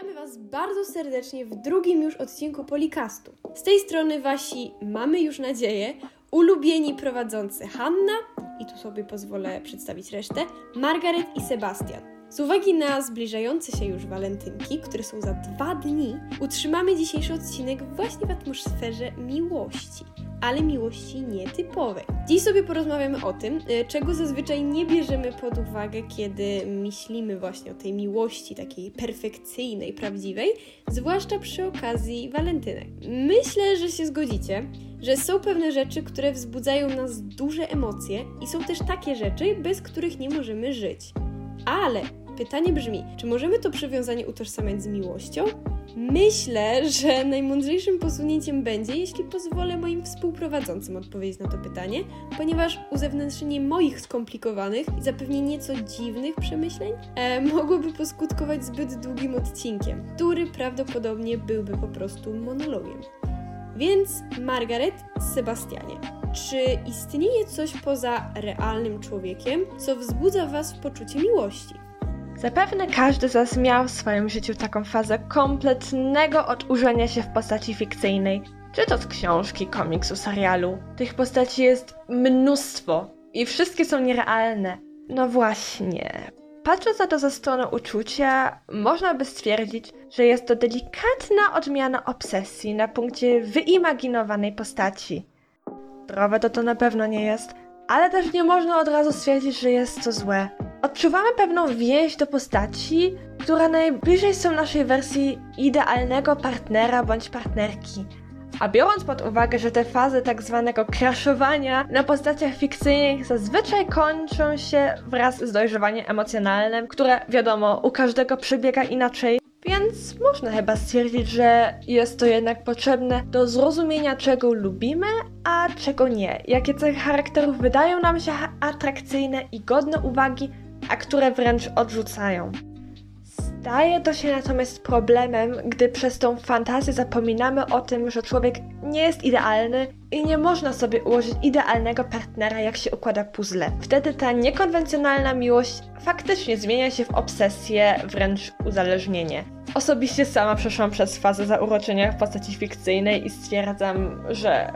Witamy Was bardzo serdecznie w drugim już odcinku Polikastu. Z tej strony Wasi mamy już nadzieję, ulubieni prowadzący Hanna, i tu sobie pozwolę przedstawić resztę, Margaret i Sebastian. Z uwagi na zbliżające się już walentynki, które są za dwa dni, utrzymamy dzisiejszy odcinek właśnie w atmosferze miłości ale miłości nietypowej. Dziś sobie porozmawiamy o tym, y, czego zazwyczaj nie bierzemy pod uwagę, kiedy myślimy właśnie o tej miłości takiej perfekcyjnej, prawdziwej, zwłaszcza przy okazji walentynek. Myślę, że się zgodzicie, że są pewne rzeczy, które wzbudzają nas duże emocje i są też takie rzeczy, bez których nie możemy żyć. Ale pytanie brzmi, czy możemy to przywiązanie utożsamiać z miłością? Myślę, że najmądrzejszym posunięciem będzie, jeśli pozwolę moim współprowadzącym odpowiedzieć na to pytanie, ponieważ uzewnętrznienie moich skomplikowanych i zapewne nieco dziwnych przemyśleń e, mogłoby poskutkować zbyt długim odcinkiem, który prawdopodobnie byłby po prostu monologiem. Więc Margaret, Sebastianie, czy istnieje coś poza realnym człowiekiem, co wzbudza Was w poczucie miłości? Zapewne każdy z nas miał w swoim życiu taką fazę kompletnego odurzenia się w postaci fikcyjnej. Czy to z książki, komiksu, serialu. Tych postaci jest mnóstwo i wszystkie są nierealne. No właśnie. Patrząc na to ze strony uczucia, można by stwierdzić, że jest to delikatna odmiana obsesji na punkcie wyimaginowanej postaci. Zdrowe to to na pewno nie jest, ale też nie można od razu stwierdzić, że jest to złe. Odczuwamy pewną więź do postaci, która najbliżej są naszej wersji idealnego partnera bądź partnerki. A biorąc pod uwagę, że te fazy tak zwanego crashowania na postaciach fikcyjnych zazwyczaj kończą się wraz z dojrzewaniem emocjonalnym, które wiadomo u każdego przebiega inaczej, więc można chyba stwierdzić, że jest to jednak potrzebne do zrozumienia, czego lubimy, a czego nie. Jakie cechy charakterów wydają nam się atrakcyjne i godne uwagi, a które wręcz odrzucają. Staje to się natomiast problemem, gdy przez tą fantazję zapominamy o tym, że człowiek nie jest idealny i nie można sobie ułożyć idealnego partnera, jak się układa puzzle. Wtedy ta niekonwencjonalna miłość faktycznie zmienia się w obsesję, wręcz uzależnienie. Osobiście sama przeszłam przez fazę zauroczenia w postaci fikcyjnej i stwierdzam, że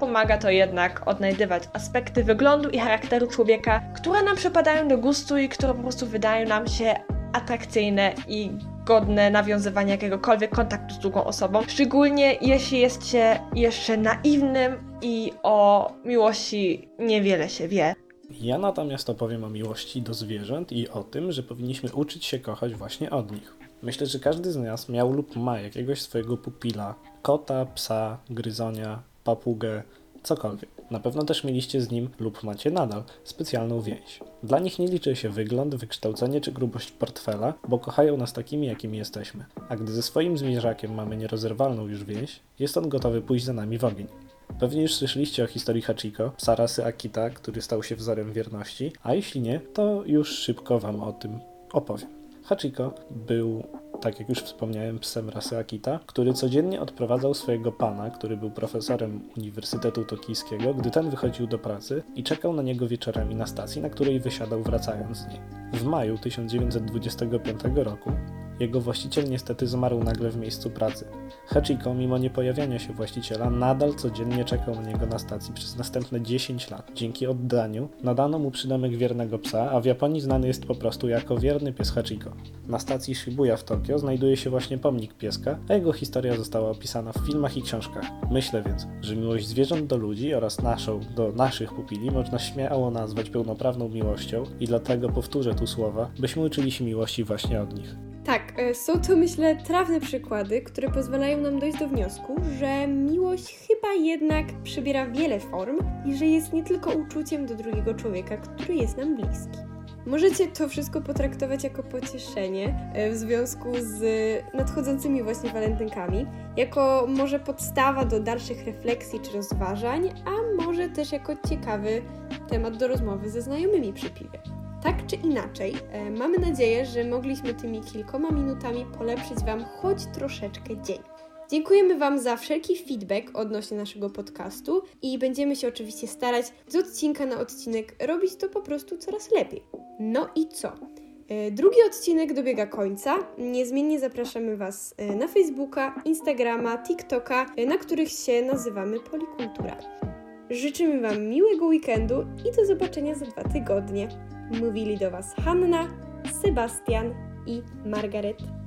pomaga to jednak odnajdywać aspekty wyglądu i charakteru człowieka, które nam przypadają do gustu i które po prostu wydają nam się atrakcyjne i godne nawiązywania jakiegokolwiek kontaktu z drugą osobą, szczególnie jeśli jest się jeszcze naiwnym i o miłości niewiele się wie. Ja natomiast opowiem o miłości do zwierząt i o tym, że powinniśmy uczyć się kochać właśnie od nich. Myślę, że każdy z nas miał lub ma jakiegoś swojego pupila, kota, psa, gryzonia, papugę, cokolwiek. Na pewno też mieliście z nim lub macie nadal specjalną więź. Dla nich nie liczy się wygląd, wykształcenie czy grubość portfela, bo kochają nas takimi, jakimi jesteśmy. A gdy ze swoim zwierzakiem mamy nierozerwalną już więź, jest on gotowy pójść za nami w ogień. Pewnie już słyszeliście o historii Hachiko, psa rasy Akita, który stał się wzorem wierności, a jeśli nie, to już szybko Wam o tym opowiem. Hachiko był tak jak już wspomniałem, psem rasy Akita, który codziennie odprowadzał swojego pana, który był profesorem Uniwersytetu Tokijskiego, gdy ten wychodził do pracy i czekał na niego wieczorami na stacji, na której wysiadał wracając z niej. W maju 1925 roku jego właściciel niestety zmarł nagle w miejscu pracy. Hachiko, mimo niepojawiania się właściciela, nadal codziennie czekał na niego na stacji przez następne 10 lat. Dzięki oddaniu nadano mu przydomek wiernego psa, a w Japonii znany jest po prostu jako wierny pies Hachiko. Na stacji Shibuya w Tokio znajduje się właśnie pomnik pieska, a jego historia została opisana w filmach i książkach. Myślę więc, że miłość zwierząt do ludzi oraz naszą do naszych pupili można śmiało nazwać pełnoprawną miłością i dlatego powtórzę tu słowa, byśmy uczyli się miłości właśnie od nich. Tak, e, są to myślę trafne przykłady, które pozwalają nam dojść do wniosku, że miłość chyba jednak przybiera wiele form i że jest nie tylko uczuciem do drugiego człowieka, który jest nam bliski. Możecie to wszystko potraktować jako pocieszenie e, w związku z nadchodzącymi właśnie walentynkami, jako może podstawa do dalszych refleksji czy rozważań, a może też jako ciekawy temat do rozmowy ze znajomymi przy piwie. Tak czy inaczej, e, mamy nadzieję, że mogliśmy tymi kilkoma minutami polepszyć Wam choć troszeczkę dzień. Dziękujemy Wam za wszelki feedback odnośnie naszego podcastu i będziemy się oczywiście starać z odcinka na odcinek robić to po prostu coraz lepiej. No i co? E, Drugi odcinek dobiega końca. Niezmiennie zapraszamy Was e, na Facebooka, Instagrama, TikToka, na których się nazywamy Polikultura. Życzymy Wam miłego weekendu i do zobaczenia za dwa tygodnie. Mówili do Was Hanna, Sebastian i Margaret.